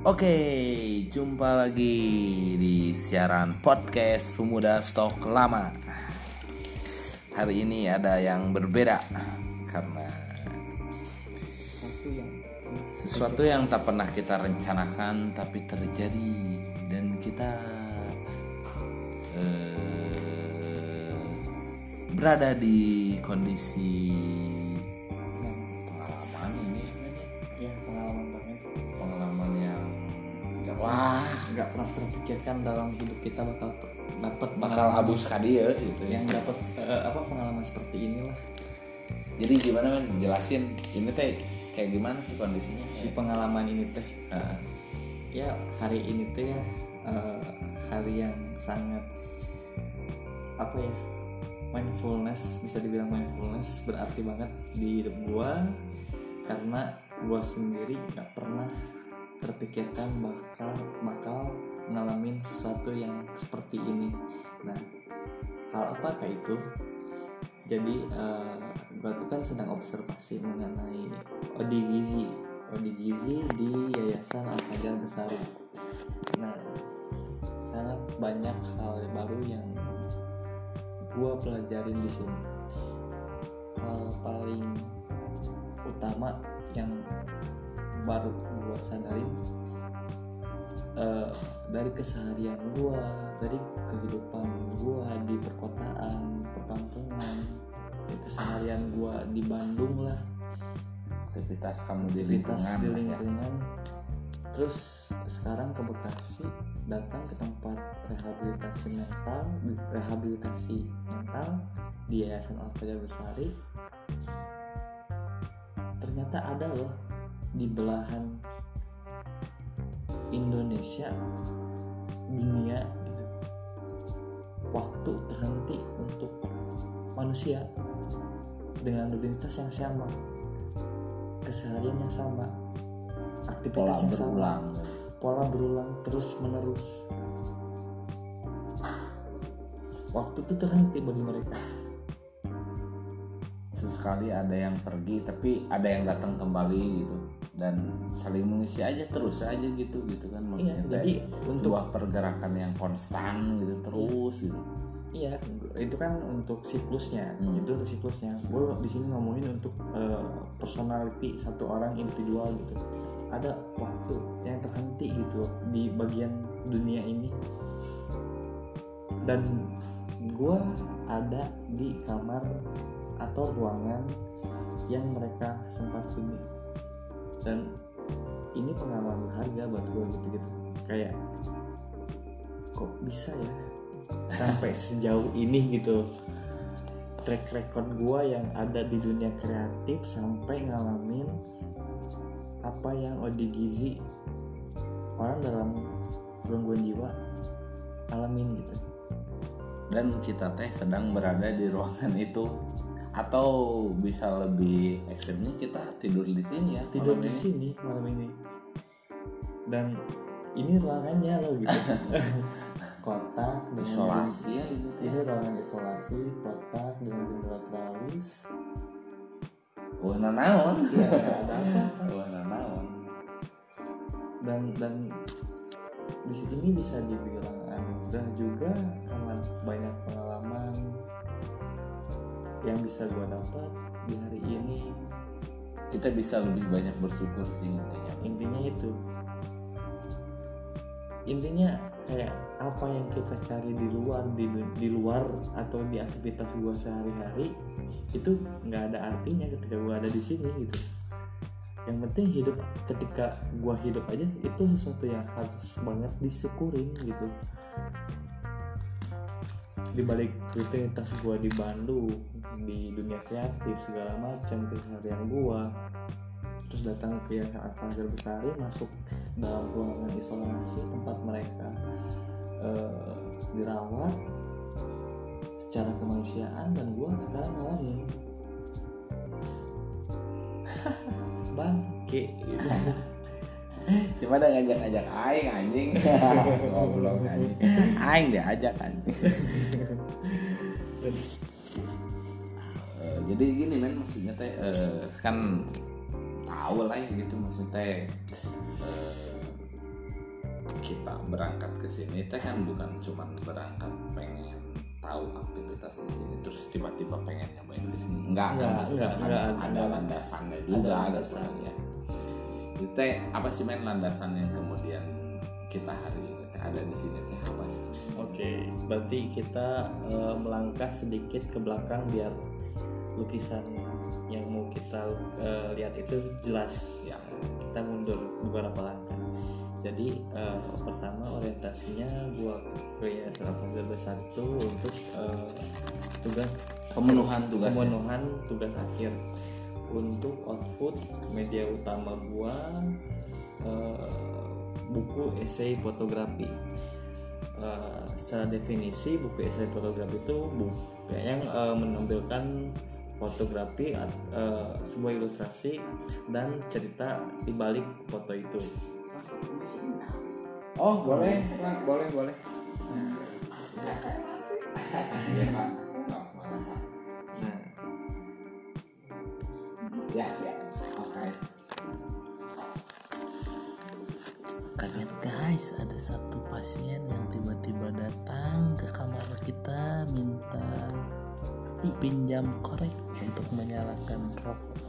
Oke, jumpa lagi di siaran podcast Pemuda Stok Lama. Hari ini ada yang berbeda karena sesuatu yang tak pernah kita rencanakan tapi terjadi dan kita eh, berada di kondisi nggak pernah terpikirkan dalam hidup kita bakal dapat bakal abus kali ya gitu ya. yang dapat eh, apa pengalaman seperti inilah Jadi gimana men jelasin ini teh kayak gimana sih kondisinya? si pengalaman ini teh Heeh. ya hari ini teh ya eh, hari yang sangat apa ya mindfulness bisa dibilang mindfulness berarti banget di hidup gua karena gua sendiri nggak pernah terpikirkan bakal bakal ngalamin sesuatu yang seperti ini. Nah hal apakah itu? Jadi eh, gua tuh kan sedang observasi mengenai Odi Gizi Odi Gizi di Yayasan Al Fajar Besari nah sangat banyak hal baru yang gua pelajarin di sini. Hal paling utama yang baru gua sadarin eh, dari keseharian gua dari kehidupan gua di perkotaan perkampungan dari keseharian gua di Bandung lah. Aktivitas kamu di lingkungan di ya. lingkungan. Terus sekarang ke Bekasi datang ke tempat rehabilitasi mental rehabilitasi mental di Yayasan Al Fajar Besari ternyata ada loh di belahan Indonesia dunia gitu. Waktu terhenti untuk manusia dengan rutinitas yang sama keseharian yang sama Pola aktivitas yang sama berulang. pola berulang terus menerus waktu itu terhenti bagi mereka. Sesekali ada yang pergi tapi ada yang datang kembali gitu dan saling mengisi aja terus aja gitu gitu kan. Iya maksudnya teh jadi untuk sebuah pergerakan yang konstan gitu terus gitu. iya. Itu kan untuk siklusnya. Hmm. itu untuk siklusnya. Gue di sini ngomongin untuk eh, personality satu orang individual gitu. Ada waktu yang terhenti gitu di bagian dunia ini. Dan gue ada di kamar atau ruangan yang mereka sempat huni dan ini pengalaman berharga buat gue gitu gitu. Kayak kok bisa ya sampai sejauh ini gitu? Track record gue yang ada di dunia kreatif sampai ngalamin apa yang Odi Gizi orang dalam gangguan jiwa alamin gitu. Dan kita teh sedang berada di ruangan itu atau bisa lebih ekstrimnya kita tidur di sini ya tidur di ini. sini malam ini dan ini ruangannya loh gitu kotak dengan isolasi ya itu teh. ini ruangan isolasi kotak dengan jendela tralis Wah nanaon. ya ada apa-apa Wah nanaon. dan dan di sini bisa dibilang anugerah juga karena banyak pengalaman yang bisa gue dapat di hari ini. Kita bisa lebih banyak bersyukur sih intinya. intinya itu. Intinya kayak apa yang kita cari di luar di, di luar atau di aktivitas gua sehari-hari itu nggak ada artinya ketika gua ada di sini gitu. Yang penting hidup ketika gua hidup aja itu sesuatu yang harus banget disyukurin gitu di balik rutinitas gua di Bandung di dunia kreatif segala macam keseharian gua terus datang ke Yayasan Al-Fajar Besari masuk dalam ruangan isolasi tempat mereka eh, dirawat secara kemanusiaan dan gua sekarang ngalamin bangke gitu. Cuma ada ngajak-ngajak aing anjing. Goblok anjing. Aing dia ajak anjing. Eh, jadi gini men maksudnya teh eh, kan tahu lah ya gitu maksudnya teh eh, kita berangkat ke sini teh kan bukan cuma berangkat pengen tahu aktivitas di sini terus tiba-tiba pengen nyobain di sini enggak Enggak, kan gitu enggak, kan. enggak, ada, enggak. ada landasannya juga Ada gitu landasan. kan ya itu teh apa sih main landasan yang kemudian kita hari ini ada di sini teh apa sih Oke, berarti kita eh, melangkah sedikit ke belakang biar lukisan yang mau kita eh, lihat itu jelas. ya Kita mundur beberapa langkah. Jadi eh, pertama orientasinya gua ke Yayasan Al besar itu untuk eh, tugas pemenuhan tugas pemenuhan tugas akhir untuk output media utama gua eh, buku esai fotografi. Eh, secara definisi buku esai fotografi itu buku yang eh, menampilkan fotografi eh, sebuah ilustrasi dan cerita di balik foto itu. Oh boleh. Pak. boleh boleh. Iya, ya ya oke Kaget guys, ada satu pasien yang tiba-tiba datang ke kamar kita minta pinjam korek untuk menyalakan rokok.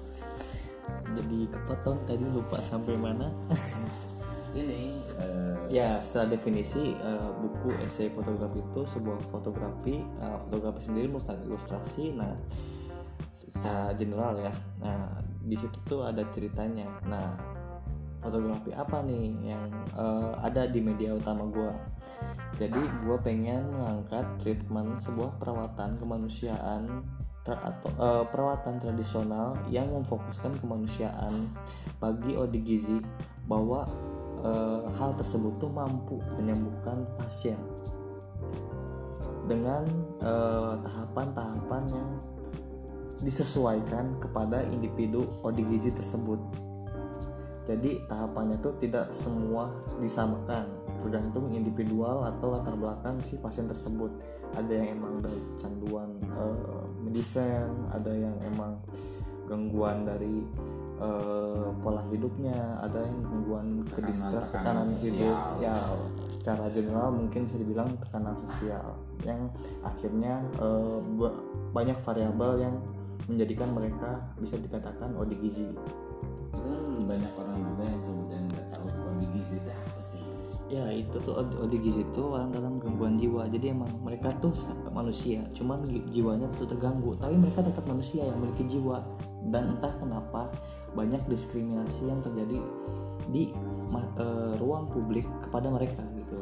jadi kepotong tadi lupa sampai mana ini eh, Ya, secara definisi eh, buku esai fotografi itu sebuah fotografi, eh, fotografi sendiri merupakan ilustrasi. Nah, secara general ya. Nah, di situ tuh ada ceritanya. Nah, fotografi apa nih yang eh, ada di media utama gua? Jadi gua pengen mengangkat treatment sebuah perawatan kemanusiaan ter- atau eh, perawatan tradisional yang memfokuskan kemanusiaan bagi Odi Gizi bahwa eh, hal tersebut tuh mampu menyembuhkan pasien dengan tahapan-tahapan yang disesuaikan kepada individu ODGZ tersebut. Jadi tahapannya tuh tidak semua disamakan, tergantung individual atau latar belakang si pasien tersebut. Ada yang emang dari canduan eh, medicine, ada yang emang gangguan dari eh, pola hidupnya, ada yang gangguan kedistrak tekanan tekanan hidup, sosial. ya secara general mungkin bisa dibilang tekanan sosial yang akhirnya ba- banyak variabel yang menjadikan mereka bisa dikatakan ODGZ. hmm, banyak orang juga yang kemudian nggak tahu gizi itu apa sih Ya itu tuh OD- ODGZ itu orang dalam gangguan jiwa. Jadi emang mereka tuh manusia, cuman jiwanya tuh terganggu. Tapi mereka tetap manusia yang memiliki jiwa. Dan entah kenapa banyak diskriminasi yang terjadi di eh, ruang publik kepada mereka gitu.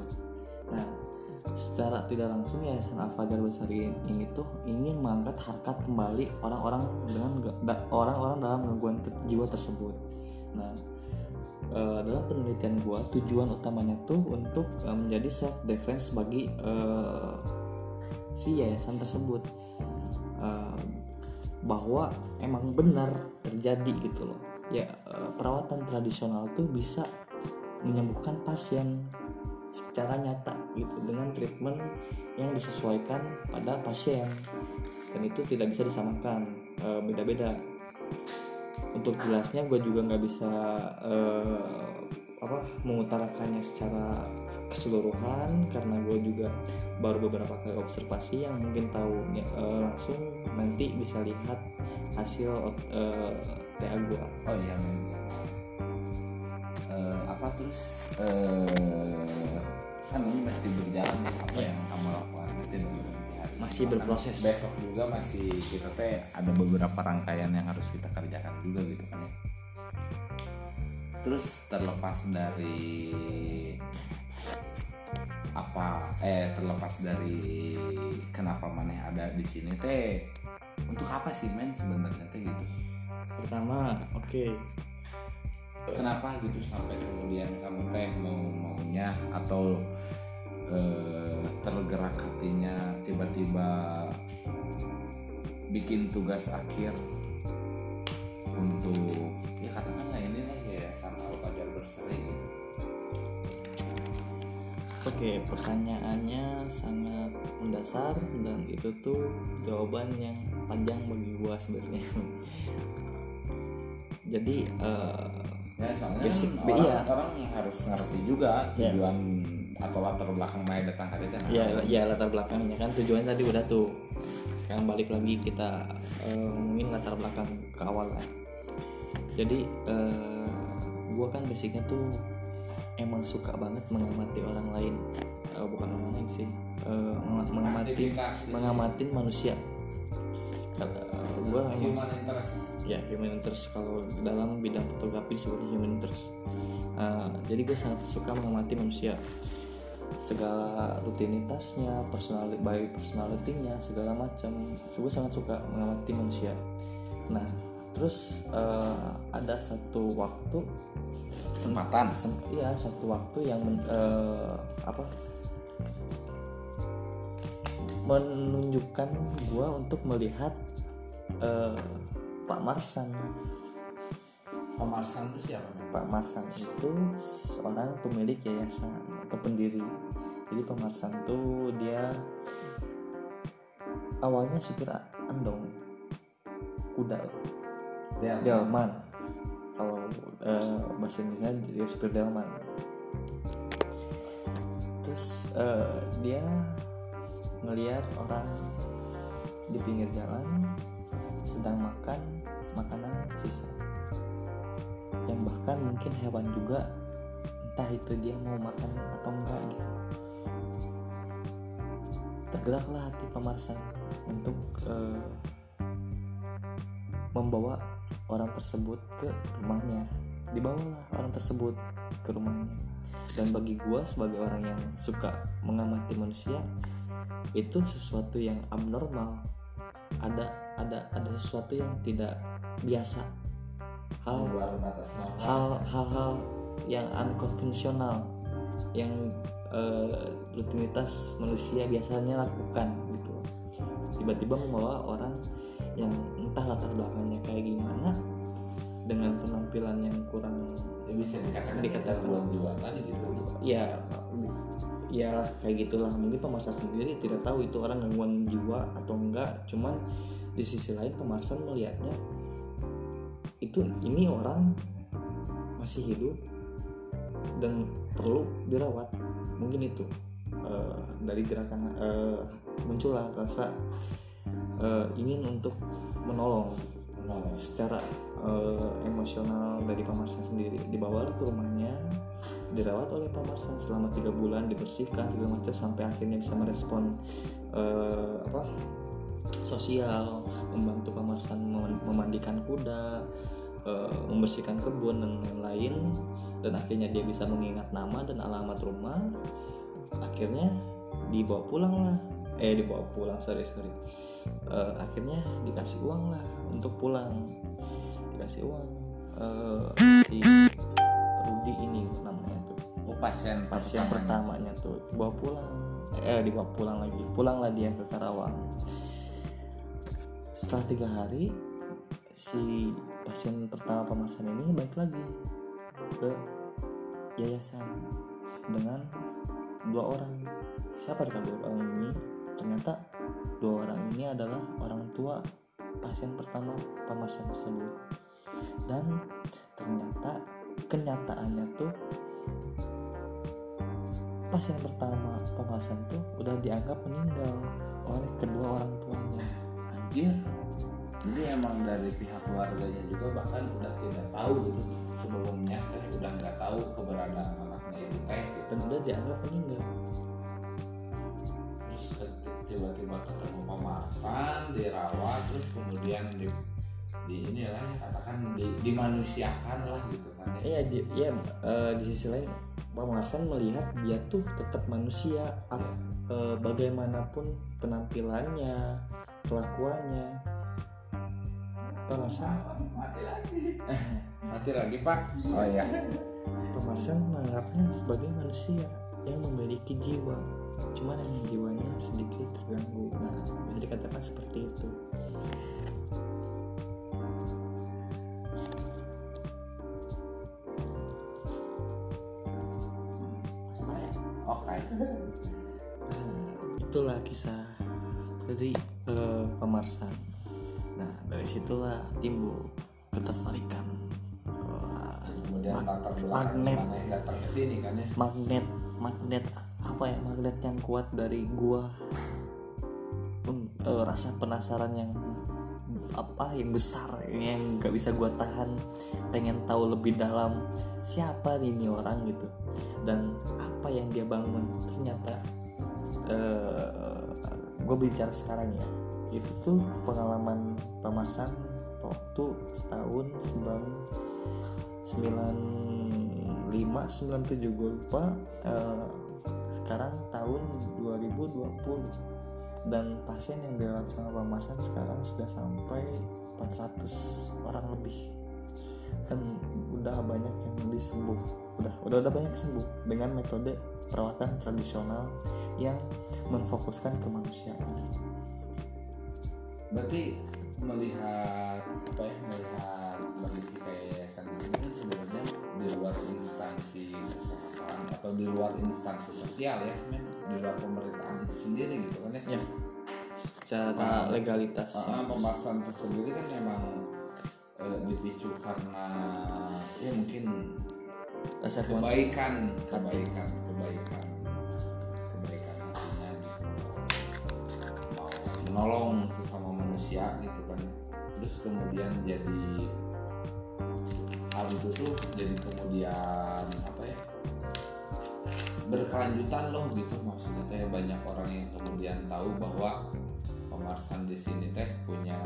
Secara tidak langsung Yayasan Al Fajar Besari ini tuh ingin mengangkat harkat kembali orang-orang dengan orang-orang dalam gangguan jiwa tersebut. Nah, eh, dalam penelitian gua tujuan utamanya tuh untuk eh, menjadi self defense bagi eh, si yayasan tersebut. Eh, bahwa emang benar terjadi gitu loh. Ya eh, perawatan tradisional tuh bisa menyembuhkan pasien secara nyata gitu dengan treatment yang disesuaikan pada pasien. Dan itu tidak bisa disamakan eh, beda-beda. Untuk jelasnya gue juga nggak bisa eh, apa mengutarakannya secara keseluruhan karena gue juga baru beberapa kali observasi yang mungkin tahu eh, langsung nanti bisa lihat hasil eh, TA gue oh iya Eh, apa terus? Eh, kan ini masih berjalan nih, apa yang kamu lakukan. Masih berproses. besok juga masih kita teh ada beberapa rangkaian yang harus kita kerjakan juga gitu kan ya terus terlepas dari apa eh terlepas dari kenapa maneh ada di sini teh untuk apa sih men sebenarnya teh gitu pertama oke kenapa gitu sampai kemudian kamu teh mau maunya atau eh, tergerak hatinya tiba-tiba bikin tugas akhir untuk ya katakanlah ini lah ya sama Fajar berseri gitu Oke, pertanyaannya sangat mendasar dan itu tuh jawaban yang panjang bagi gua sebenarnya. Jadi eh, ya soalnya Basic, kan orang, iya. orang harus ngerti juga Iya. tujuan atau latar belakang Maya datang hari itu ya ya latar belakangnya kan. Tujuannya tadi udah tuh. Sekarang balik lagi kita eh, ngomongin latar belakang ke awal lah. Jadi eh, gua kan basicnya tuh emang suka banget mengamati orang lain. Eh, bukan orang lain sih. Meng- mengamati mengamati manusia Eh, gua emang human interest. Ya human interest. Kalau dalam bidang fotografi disebutnya human interest. Uh, jadi gue sangat suka mengamati manusia. Segala rutinitasnya personal baik personalitinya segala macam. Gue sangat suka mengamati manusia. Nah terus uh, ada satu waktu kesempatan. Sem- iya satu waktu yang men- uh, apa? Menunjukkan gua untuk melihat uh, Pak Marsan pemarsan itu siapa? Pak Marsan itu seorang pemilik yayasan atau pendiri. Jadi Pak Marsan tuh dia awalnya supir andong kuda Dia delman. Kalau eh, bahasa Indonesia dia supir delman. Terus eh, dia ngelihat orang di pinggir jalan sedang makan makanan sisa. Yang bahkan mungkin hewan juga entah itu dia mau makan atau enggak gitu. Tergeraklah hati pemarsan untuk eh, membawa orang tersebut ke rumahnya. Dibawalah orang tersebut ke rumahnya. Dan bagi gua sebagai orang yang suka mengamati manusia itu sesuatu yang abnormal. Ada ada ada sesuatu yang tidak biasa. Hal normal hal hal-hal yang unkonvensional yang eh, rutinitas manusia biasanya lakukan gitu. Tiba-tiba membawa orang yang entah latar belakangnya kayak gimana dengan penampilan yang kurang ya bisa dikatakan Dikatakan. jiwa tadi gitu. Ya ya kayak gitulah. Mungkin pemarsan sendiri tidak tahu itu orang gangguan jiwa atau enggak. Cuman di sisi lain pemarsan melihatnya itu ini orang masih hidup dan perlu dirawat. Mungkin itu eh, dari gerakan eh, muncullah rasa eh, ingin untuk menolong. Menolong. secara eh, emosional dari pemarsan sendiri. Dibawa ke rumahnya dirawat oleh pemarsan selama tiga bulan dibersihkan segala macam sampai akhirnya bisa merespon eh, apa sosial membantu pemarsan mem- memandikan kuda eh, membersihkan kebun dan lain-lain. Dan akhirnya dia bisa mengingat nama dan alamat rumah. Akhirnya dibawa pulang lah. Eh dibawa pulang sorry sorry. Eh, akhirnya dikasih uang lah untuk pulang. Dikasih uang. Eh, si Rudi ini namanya tuh. Oh pasien pasien pertamanya tuh. Dibawa pulang. Eh dibawa pulang lagi. Pulanglah dia ke Karawang setelah tiga hari si pasien pertama pemasan ini balik lagi ke yayasan dengan dua orang. Siapa dengan dua orang ini? Ternyata dua orang ini adalah orang tua pasien pertama pemasan tersebut. Dan ternyata kenyataannya tuh pasien pertama pemasan tuh udah dianggap meninggal oleh kedua orang tuanya anjir jadi emang dari pihak keluarganya juga bahkan udah tidak tahu gitu sebelumnya teh udah nggak tahu keberadaan anaknya itu teh gitu. dan udah dianggap meninggal terus ke- tiba-tiba ketemu pemasan dirawat terus kemudian di di ini lah ya, katakan di, dimanusiakan lah gitu kan ya. iya di, iya eh, di sisi lain Pak Marsan melihat dia tuh tetap manusia ap- eh, bagaimanapun penampilannya kelakuannya. Pak Marsan mati lagi mati lagi pak. Oh iya. Pak Marsan menganggapnya sebagai manusia yang memiliki jiwa. Cuman yang jiwanya sedikit terganggu. Nah bisa dikatakan seperti itu. Oke. Itulah kisah dari eh, pemarsan. Nah dari situlah timbul ketertarikan Wah, kemudian Mag- magnet. datang ke sini kan ya? Magnet magnet apa ya? Magnet yang kuat dari gua. Hmm, eh, rasa penasaran yang apa yang besar yang nggak bisa gua tahan. Pengen tahu lebih dalam siapa ini orang gitu. Dan apa yang dia bangun? Ternyata eh gue bicara sekarang ya. Itu tuh pengalaman pemasan waktu setahun sembilan sembilan lima sembilan tujuh. Gue lupa eh, sekarang tahun 2020 dan pasien yang dirawat sama pemasan sekarang sudah sampai 400 orang lebih. Dan udah banyak yang disembuh udah udah udah banyak sembuh dengan metode perawatan tradisional yang menfokuskan kemanusiaan berarti melihat apa ya melihat kondisi kayak yayasan ini kan sebenarnya di luar instansi kesehatan atau di luar instansi sosial ya di luar pemerintahan itu sendiri gitu kan ya. Ya. Secara Ah, legalitas. Ah, pembahasan tersendiri kan memang eh, dipicu karena ya mungkin rasa kebaikan kebaikan kebaikan. kebaikan. Gitu mau menolong sesama manusia gitu kan. Terus kemudian jadi hal itu tuh jadi kemudian apa ya berkelanjutan loh gitu. Maksudnya teh banyak orang yang kemudian tahu bahwa pemarsan di sini teh punya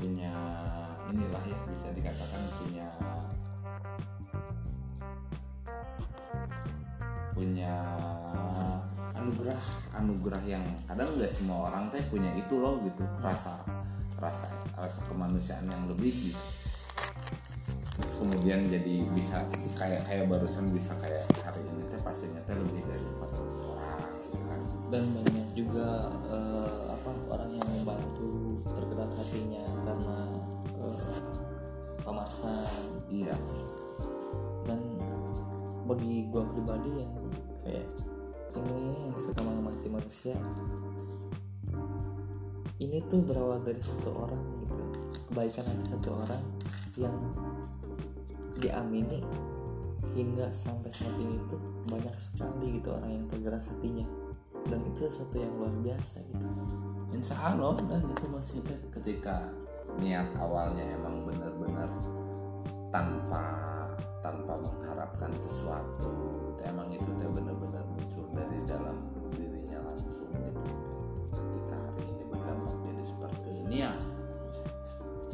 punya inilah ya bisa dikatakan punya punya anugerah anugerah yang kadang nggak semua orang teh punya itu loh gitu rasa rasa rasa kemanusiaan yang lebih gitu. Terus kemudian jadi bisa kayak kayak barusan bisa kayak hari ini teh pasiennya teh lebih dari 400 orang gitu kan. Dan banyak juga eh, apa orang yang membantu tergerak hatinya karena eh, pemasan iya bagi gua pribadi yang kayak ini yang suka mengamati manusia. Ini tuh berawal dari satu orang gitu. Kebaikan hati satu orang yang diamini hingga sampai saat ini tuh banyak sekali gitu orang yang tergerak hatinya. Dan itu sesuatu yang luar biasa gitu. Insya Allah dan itu maksudnya ketika niat awalnya emang benar-benar tanpa tanpa mengharapkan sesuatu emang itu teh benar-benar muncul dari dalam dirinya langsung gitu ketika hari ini berdampak jadi seperti ini ya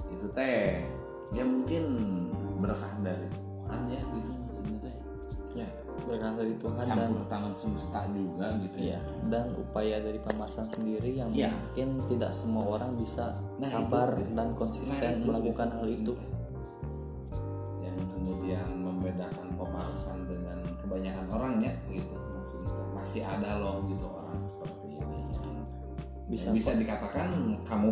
itu teh ya mungkin berkah dari Tuhan ya gitu teh ya berkah dari Tuhan dan campur tangan semesta juga gitu Iya, dan upaya dari pemasan sendiri yang Iya. mungkin tidak semua orang bisa Nah, sabar itu. dan konsisten Nah, itu melakukan hal itu. yang Bisa bisa dikatakan kamu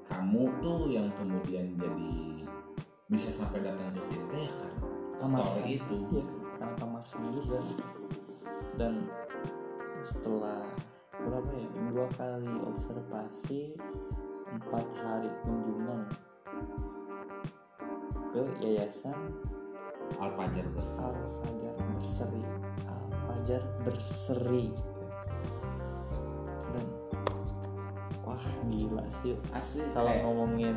kamu tuh yang kemudian jadi bisa sampai datang ke sini teh ya karena story itu. Iya, karena pemasan juga. Dan setelah berapa ya? Dua kali observasi empat hari kunjungan ke yayasan Al Fajar Al Fajar Berseri. Al Fajar Berseri wah gila sih asli kalau kayak ngomongin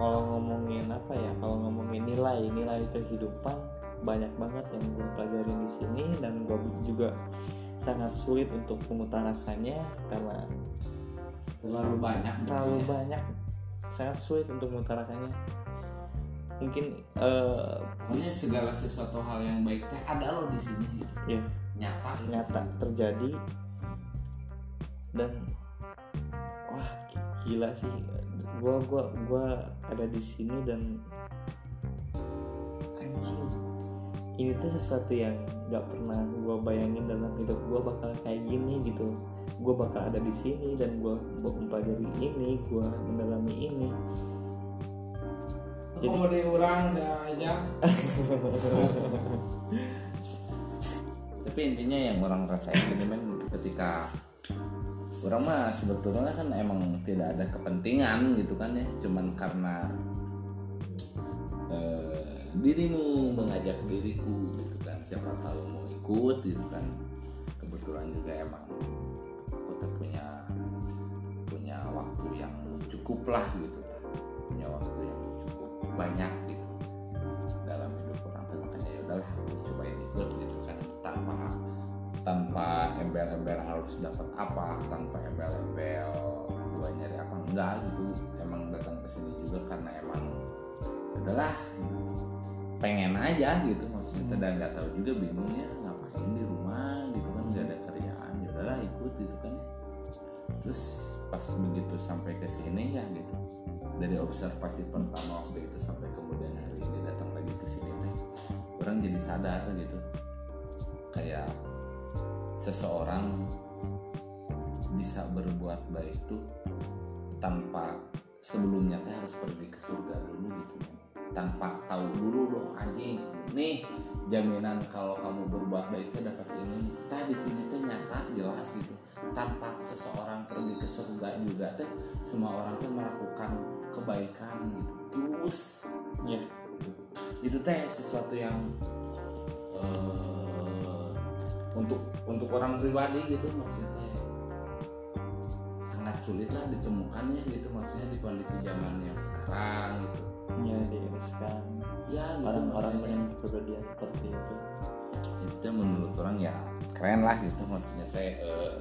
kalau ngomongin apa ya kalau ngomongin nilai nilai kehidupan banyak banget yang gue pelajarin di sini dan gue juga sangat sulit untuk mengutarakannya karena terlalu banyak terlalu ya. banyak sangat sulit untuk mengutarakannya mungkin Pokoknya segala sesuatu hal yang baik teh ada loh di sini gitu. ya nyata gitu. nyata terjadi dan wah gila sih. Gua gua gua ada di sini dan anjing. Ini tuh sesuatu yang nggak pernah gua bayangin dalam hidup gua bakal kayak gini gitu. Gua bakal ada di sini dan gua gua mempelajari ini gua mendalami ini. Jadi- Kalau di orang dah aja. Tapi intinya yang orang rasain ini men ketika orang mah sebetulnya kan emang tidak ada kepentingan gitu kan ya, cuman karena eh, dirimu mengajak diriku gitu kan. Siapa tahu mau ikut gitu kan. Kebetulan juga emang aku tuh punya punya waktu yang cukup lah gitu punya waktu yang cukup banyak gitu tanpa embel-embel harus dapat apa tanpa embel-embel gua nyari apa. Enggak gitu emang datang ke sini juga karena emang ya udahlah pengen aja gitu maksudnya. Hmm. dan nggak tahu juga bingungnya ngapain di rumah gitu kan nggak ada kerjaan. Ya udahlah ikut gitu kan terus pas begitu sampai ke sini ya gitu. Dari observasi pertama waktu itu sampai kemudian hari ini datang lagi ke sini teh orang jadi sadar gitu. Kayak seseorang bisa berbuat baik itu tanpa sebelumnya teh harus pergi ke surga dulu gitu. Tanpa tahu dulu dong anjing nih jaminan kalau kamu berbuat baik itu dapat ini. Tah di sini teh nyata jelas gitu. Tanpa seseorang pergi ke surga juga teh semua orang tuh melakukan kebaikan gitu. Terus ya itu teh sesuatu yang eh, untuk untuk orang pribadi gitu maksudnya sangat sulit lah ditemukannya gitu maksudnya di kondisi zaman yang sekarang gitu. Ya di sekarang. Ya gitu orang-orang maksudnya. yang berdia seperti itu. Itu menurut orang ya keren lah gitu maksudnya teh eh,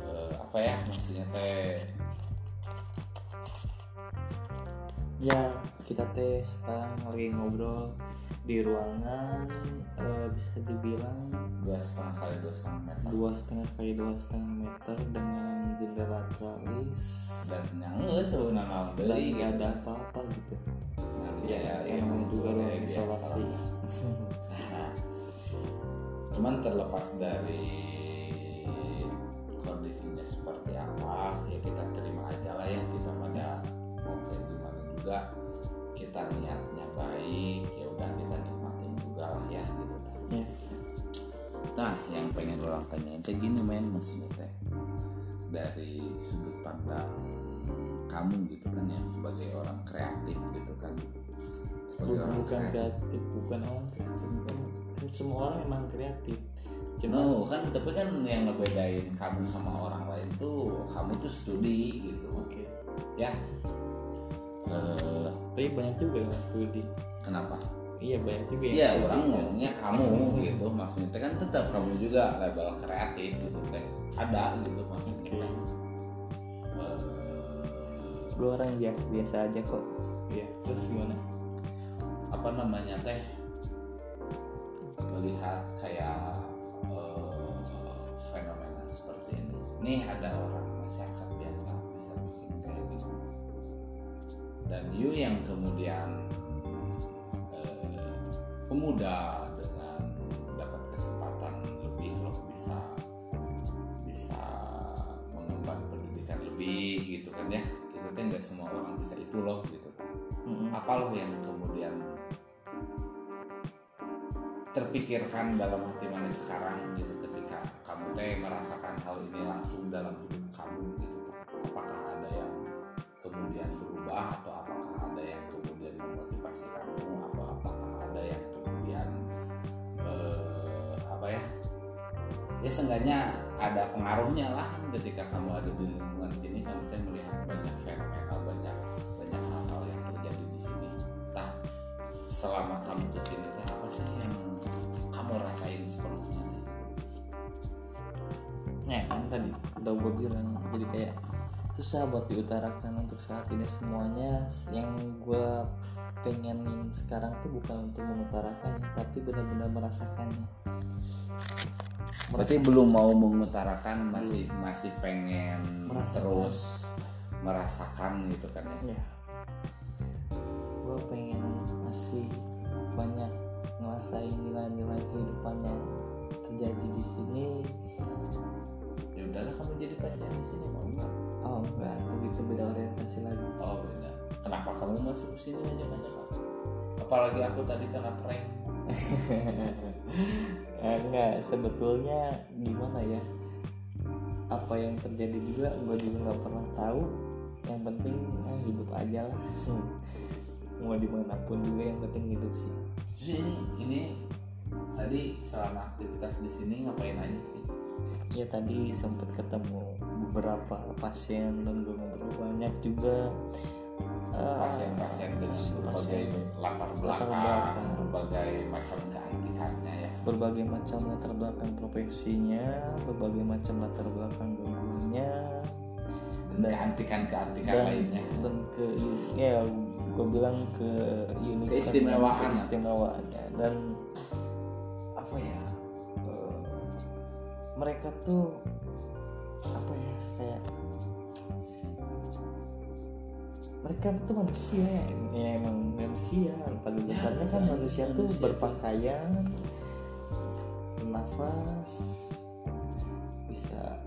eh, apa ya maksudnya teh. Ya kita teh sekarang lagi ngobrol di ruangan eh, bisa dibilang dua setengah kali dua setengah meter. dua setengah kali dua setengah meter dengan jendela tralis. Dan nggak sebenarnya naon dan gitu. ada apa-apa gitu. Nah, ya, ya, ya, emang juga ruang biasa isolasi. lah. cuman terlepas dari kondisinya seperti apa ya kita terima aja lah ya kita pada mau kayak gimana juga. Kita niatnya baik ya udah kita nikmatin juga lah ya gitu. Ya nah yang pengen orang tanyain teh gini men maksudnya teh. Dari sudut pandang kamu gitu kan yang sebagai orang kreatif gitu kan. Sebagai bukan, orang bukan kreatif. kreatif bukan orang kreatif kan, semua orang emang kreatif. Cuma No, kan tapi kan yang ngebedain kamu sama orang lain tuh kamu tuh studi gitu. Oke. Ya. Eh, tapi banyak juga yang studi. Kenapa iya banyak juga yang Iya orang ngomongnya kamu gitu maksudnya kan tetap kamu juga label kreatif gitu teh ada gitu maksudnya Oke. teh. Eh, lu orang biasa biasa aja kok iya terus gimana apa namanya teh melihat kayak eh, fenomena seperti ini nih ada orang masyarakat biasa bisa bikin kayak gitu dan you yang kemudian pemuda dengan dapat kesempatan lebih loh bisa bisa mengemban pendidikan lebih gitu kan ya. Itu teh nggak semua orang bisa itu loh gitu kan. Mm-mm. apa loh yang kemudian terpikirkan dalam hati mana sekarang gitu ketika kamu teh merasakan hal ini langsung dalam hidup kamu gitu apakah ada yang kemudian berubah atau seenggaknya ada pengaruhnya lah ketika kamu ada di lingkungan sini kamu teh melihat banyak fenomena banyak banyak hal-hal yang terjadi di sini. Nah selama kamu ke sini teh apa sih yang kamu rasain sepenuhnya? Nah, kan tadi udah gue bilang jadi kayak susah buat diutarakan untuk saat ini semuanya. Yang gue pengenin sekarang tuh bukan untuk mengutarakannya tapi benar-benar merasakannya berarti belum mau mengutarakan masih masih pengen Merasakan. terus merasakan gitu kan ya? Ya gue pengen masih banyak ngerasain nilai-nilai kehidupan yang terjadi di sini. Ya udahlah kamu jadi pasien di sini mau nggak? Oh enggak itu beda orientasi lagi. Oh beda. Kenapa kamu masuk sini aja banyak? Apalagi aku tadi kena prank Eh, enggak sebetulnya gimana ya? Apa yang terjadi juga gue juga nggak pernah tahu. Yang penting eh, hidup aja lah. Mau di mana pun juga yang penting hidup sih. Terus ini ini tadi selama aktivitas di sini ngapain aja sih? Ya tadi sempat ketemu beberapa pasien dan gue ngobrol banyak juga. Pasien-pasien dengan berbagai latar belakang, belakang. Berbagai macam keahliannya ya. Berbagai macam latar belakang profesinya berbagai macam latar belakang gangguannya dan keantikan-keantikan dan lainnya. dan ke ya gue bilang ke Keistimewaan. keistimewaannya. Dan apa ya eh, mereka tuh apa ya mereka tuh manusia ya, ya emang manusia. Pada dasarnya kan Ya, manusia tuh berpakaian nafas bisa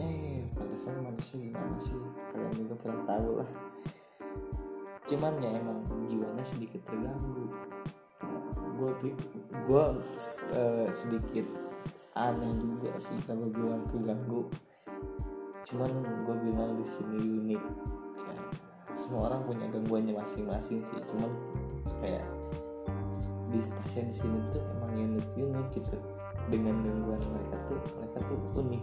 ya, ya, ya, pada dasarnya manusia gimana sih? Kalian juga pernah tahu lah. Cuman ya emang jiwanya sedikit terganggu. Gue gue sedikit aneh juga sih kalau bilang keganggu cuman gue bilang di sini unik semua orang punya gangguannya masing-masing sih cuman kayak di pasien di sini tuh emang unik unik gitu dengan gangguan mereka tuh mereka tuh unik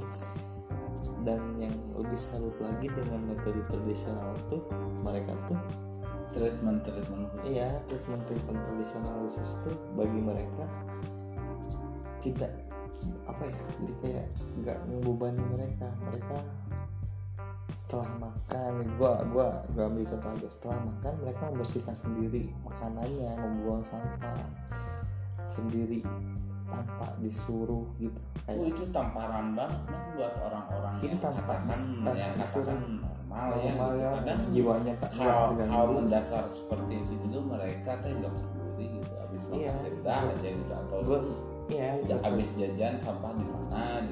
dan yang lebih salut lagi dengan metode tradisional tuh mereka tuh treatment treatment. Iya, treatment treatment tradisional khusus itu bagi mereka tidak apa ya, jadi kayak nggak membebani mereka. Mereka setelah makan, gua gua gua ambil contoh aja. Setelah makan mereka membersihkan sendiri makanannya, membuang sampah sendiri tanpa disuruh gitu. Oh, Kayak itu tamparan banget kan buat orang-orang Itu yang tanpa- katakan tanpa yang disuruh. normal ya, normal gitu. ya, kadang jiwanya tak hal, hal mendasar seperti itu juga mereka tuh nggak peduli gitu habis makan Iya. udah aja gitu atau Gua iya, habis jajan sampah di mana Iya,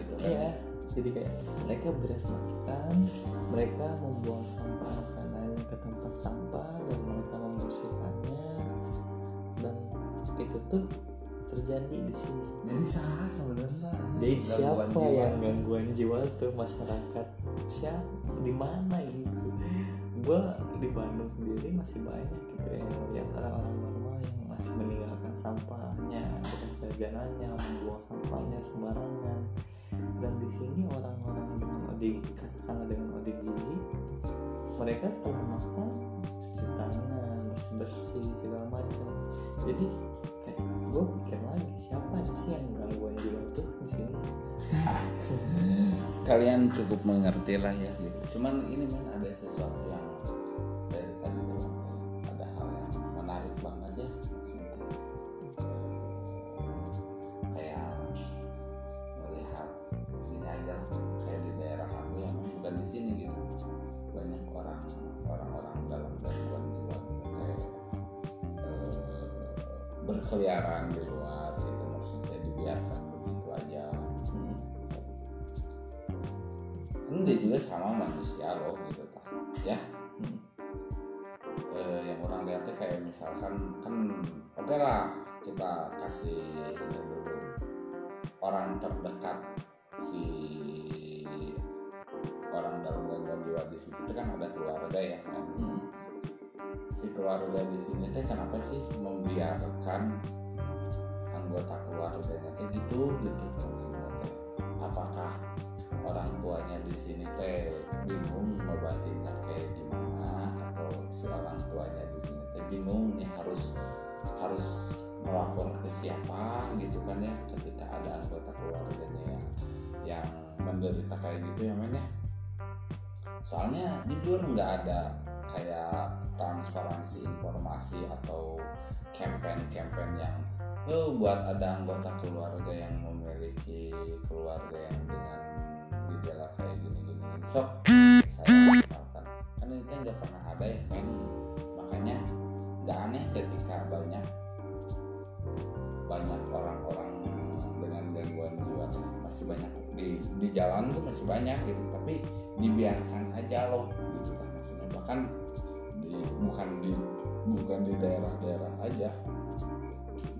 jadi kayak mereka beres makan, mereka membuang sampah makanan ke tempat sampah dan mereka membersihkannya dan itu tuh terjadi di sini. jadi salah sebenarnya Jadi Gangguan siapa jiwa. yang gangguan jiwa tuh masyarakat? Siapa di mana gitu? Gua di Bandung sendiri masih banyak gitu ya lihat orang-orang normal yang masih meninggalkan sampahnya, bekas jajanannya, membuang sampahnya sembarangan. Dan di sini orang-orang dengan ODG katakanlah dengan ODGZ, mereka setelah makan cuci tangan, bersih bersih segala macam. Jadi kayak gue pikir lagi siapa sih yang gangguan jiwa tuh di sini? kalian cukup mengerti lah ya gitu. cuman ini men ada sesuatu yang berkeliaran di luar gitu maksudnya dibiarkan begitu aja. Ini dia juga sama manusia loh gitu tak ya. Hmm. Eh, yang orang lihatnya kayak misalkan kan oke lah kita kasih ini dulu. Orang terdekat si orang dalam gangguan jiwa di situ kan ada keluarga ya kan? Hmm. Si keluarga di sini teh kenapa sih membiarkan anggota keluarganya? Teh gitu gitu maksudnya teh apakah orang tuanya di sini teh bingung ngobatinnya kayak gimana atau si orang tuanya di sini teh bingung nih harus harus melapor ke siapa gitu kan ya ketika ada anggota keluarganya yang yang menderita kayak gitu ya men ya? Soalnya jujur nggak ada kayak transparansi informasi atau campaign-campaign yang oh, buat ada anggota keluarga yang memiliki keluarga yang dengan gejala kayak gini-gini. Sok saya misalkan kan ini teh nggak pernah ada ya men. Makanya nggak aneh ketika banyak banyak orang-orang dengan gangguan jiwa masih banyak. Di di jalan tuh masih banyak gitu tapi dibiarkan aja loh gitu kan maksudnya. Bahkan bukan di bukan di daerah-daerah aja.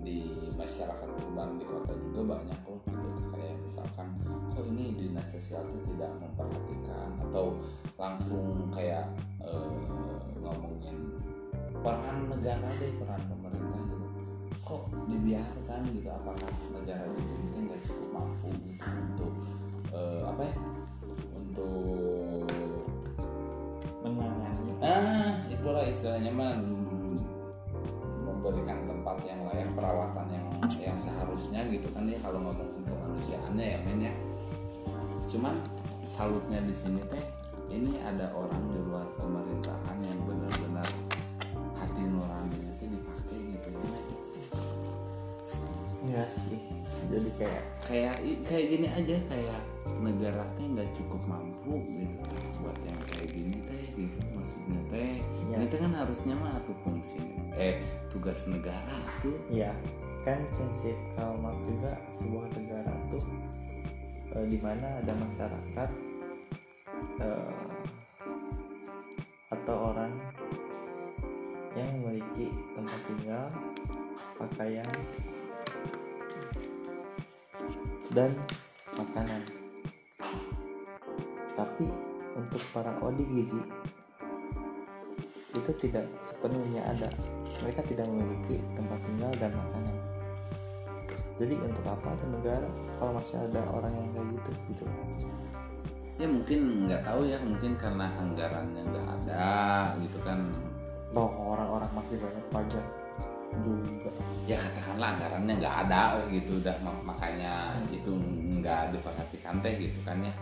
Di masyarakat urban di kota juga banyak loh gitu. Kayak misalkan kok ini dinas sosial tuh tidak memperhatikan? Atau langsung kayak eh, ngomongin peran negara deh peran pemerintah gitu. Kok dibiarkan? Gitu. Apakah negara di sini nggak cukup mampu gitu untuk eh, apa ya untuk istilahnya mah memberikan tempat yang layak perawatan yang yang seharusnya gitu kan ya kalau ngomongin kemanusiaannya ya men ya. Cuman salutnya di sini teh ini ada orang di luar pemerintahan yang benar-benar hati nuraninya teh dipakai gitu ya Enggak sih jadi kayak kayak kayak gini aja kayak negara teh nggak cukup mampu gitu buat yang kayak gini teh gitu maksudnya teh Ya. ini teh kan harusnya mah tuh fungsi eh tugas negara tuh ya kan prinsip Karl Marx juga sebuah negara tuh eh, di mana ada masyarakat eh, atau orang yang memiliki tempat tinggal pakaian dan makanan. Tapi untuk para odi gizi itu tidak sepenuhnya ada. Mereka tidak memiliki tempat tinggal dan makanan. Jadi untuk apa ada negara kalau masih ada orang yang kayak gitu gitu? Ya mungkin nggak tahu ya. Mungkin karena anggarannya nggak ada gitu kan. Toh orang-orang masih banyak pajak juga. Ya katakanlah anggarannya nggak ada gitu udah mak- makanya itu nggak diperhatikan teh gitu kan ya.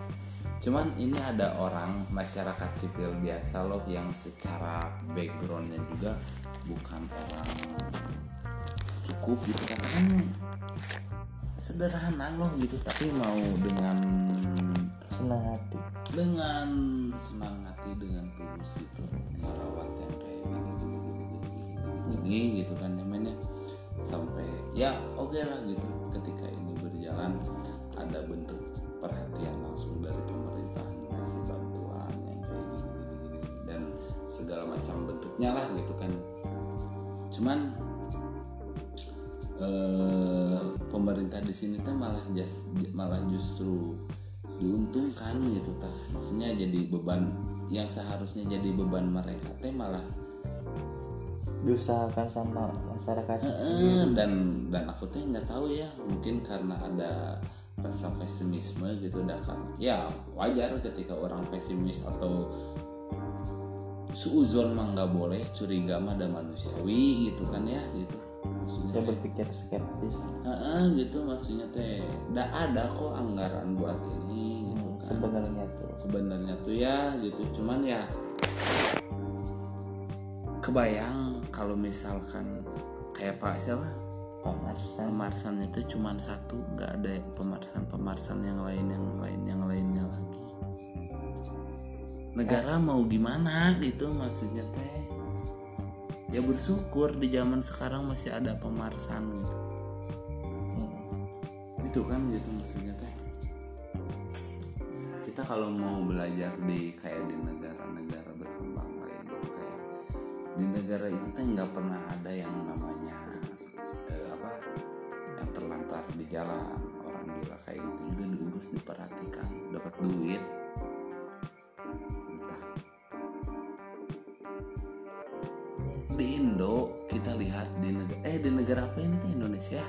Cuman ini ada orang masyarakat sipil biasa loh yang secara backgroundnya juga bukan orang cukup gitu kan. Kan sederhana loh gitu tapi mau dengan senang hati. Dengan senang hati dengan tulus itu merawat yang gini, gitu kan namanya sampai ya oke lah gitu. Ketika ini berjalan ada bentuk perhatian langsung dari pemerintah ngasih bantuan yang kayak gini gini gini, dan segala macam bentuknya lah gitu kan. Cuman eh, pemerintah di sini tuh malah jas- malah justru diuntungkan gitu tah. Maksudnya jadi beban yang seharusnya jadi beban mereka teh malah diusahakan sama masyarakat. Heeh, dan dan aku teh nggak tahu ya mungkin karena ada rasa pesimisme gitu dah kan ya wajar ketika orang pesimis atau suuzon mah nggak boleh curiga mah ada manusiawi gitu kan ya gitu. Maksudnya teh, berpikir skeptis. Heeh, gitu maksudnya teh. Udah ada kok anggaran buat ini gitu kan. sebenarnya tuh. Sebenarnya tuh ya gitu. Cuman ya kebayang kalau misalkan kayak Pak siapa? Pamarsan pemarsan itu cuman satu nggak ada pemarsan pemarsan yang lain yang lain yang lainnya lagi. Negara mau gimana gitu maksudnya teh? Ya bersyukur di zaman sekarang masih ada pemarsan gitu. Hmm. itu kan gitu maksudnya teh. Kita kalau mau belajar di kayak di negara-negara di negara itu teh nggak pernah ada yang namanya eh, apa yang terlantar di jalan. Orang gila kayak gitu juga diurus diperhatikan dapat duit. Entah. Di Indo kita lihat di negara eh di negara apa ini teh Indonesia?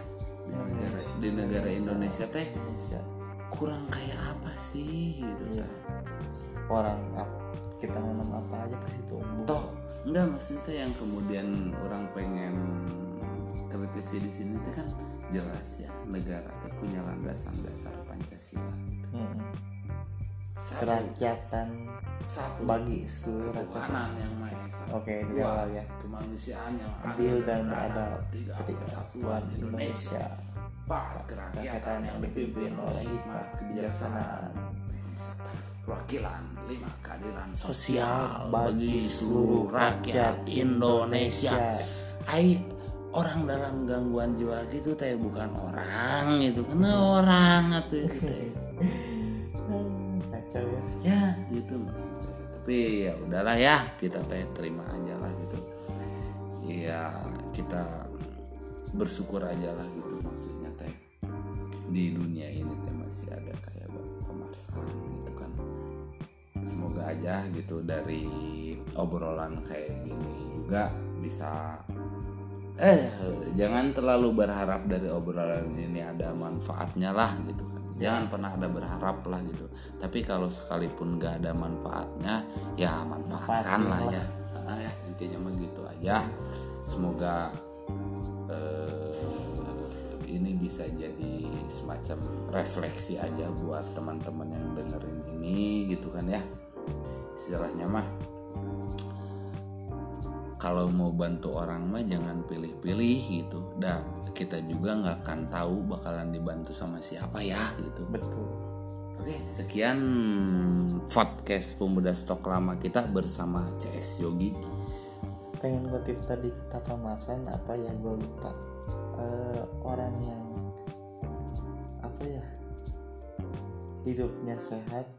Di negara di negara Indonesia teh kurang kayak apa sih gitu Iya. orang ap- kita nanam apa aja pasti tumbuh. Toh enggak maksudnya yang kemudian orang pengen kritisi di sini teh kan jelas ya negara teh punya landasan dasar Pancasila Hmm. satu. Kerakyatan satu. bagi seluruh rakyat. Yang maha esa. Oke itu Dua, ya. kemanusiaan yang adil dan beradab tiga kesatuan Indonesia. Empat kerakyatan yang dipimpin oleh hikmat kebijaksanaan. Perwakilan lima keadilan sosial bagi seluruh rakyat Indonesia. Ai orang dalam gangguan jiwa gitu teh bukan orang itu kena orang atau itu teh. Hmm, kacau ya. Ya gitu maksudnya tapi ya udahlah ya kita teh terima aja lah gitu. Ya kita bersyukur aja lah gitu maksudnya teh. Di dunia ini teh masih ada kayak pemarsan gitu semoga aja gitu dari obrolan kayak gini juga bisa eh jangan terlalu berharap dari obrolan ini ada manfaatnya lah gitu kan. Jangan pernah ada berharap lah gitu. Tapi kalau sekalipun gak ada manfaatnya ya manfaatkan lah ya. Ah, ya intinya begitu aja. Semoga eh, ini bisa jadi semacam refleksi aja buat teman-teman yang dengerin ini gitu kan ya. Istilahnya mah kalau mau bantu orang mah jangan pilih-pilih gitu. Dan kita juga nggak akan tahu bakalan dibantu sama siapa ya gitu. Betul. Oke, sekian podcast pemuda stok lama kita bersama CS Yogi. pengen kutip tadi kata makan apa ya gue lupa? Eh, orang yang apa ya hidupnya sehat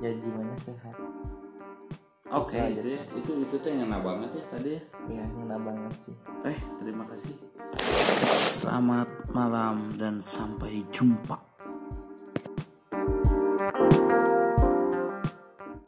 ya jiwanya sehat Oke, Itu aja itu, ya, itu itu tuh yang ngena banget ya tadi ya. ya ngena banget sih Eh, terima kasih. Selamat malam dan sampai jumpa.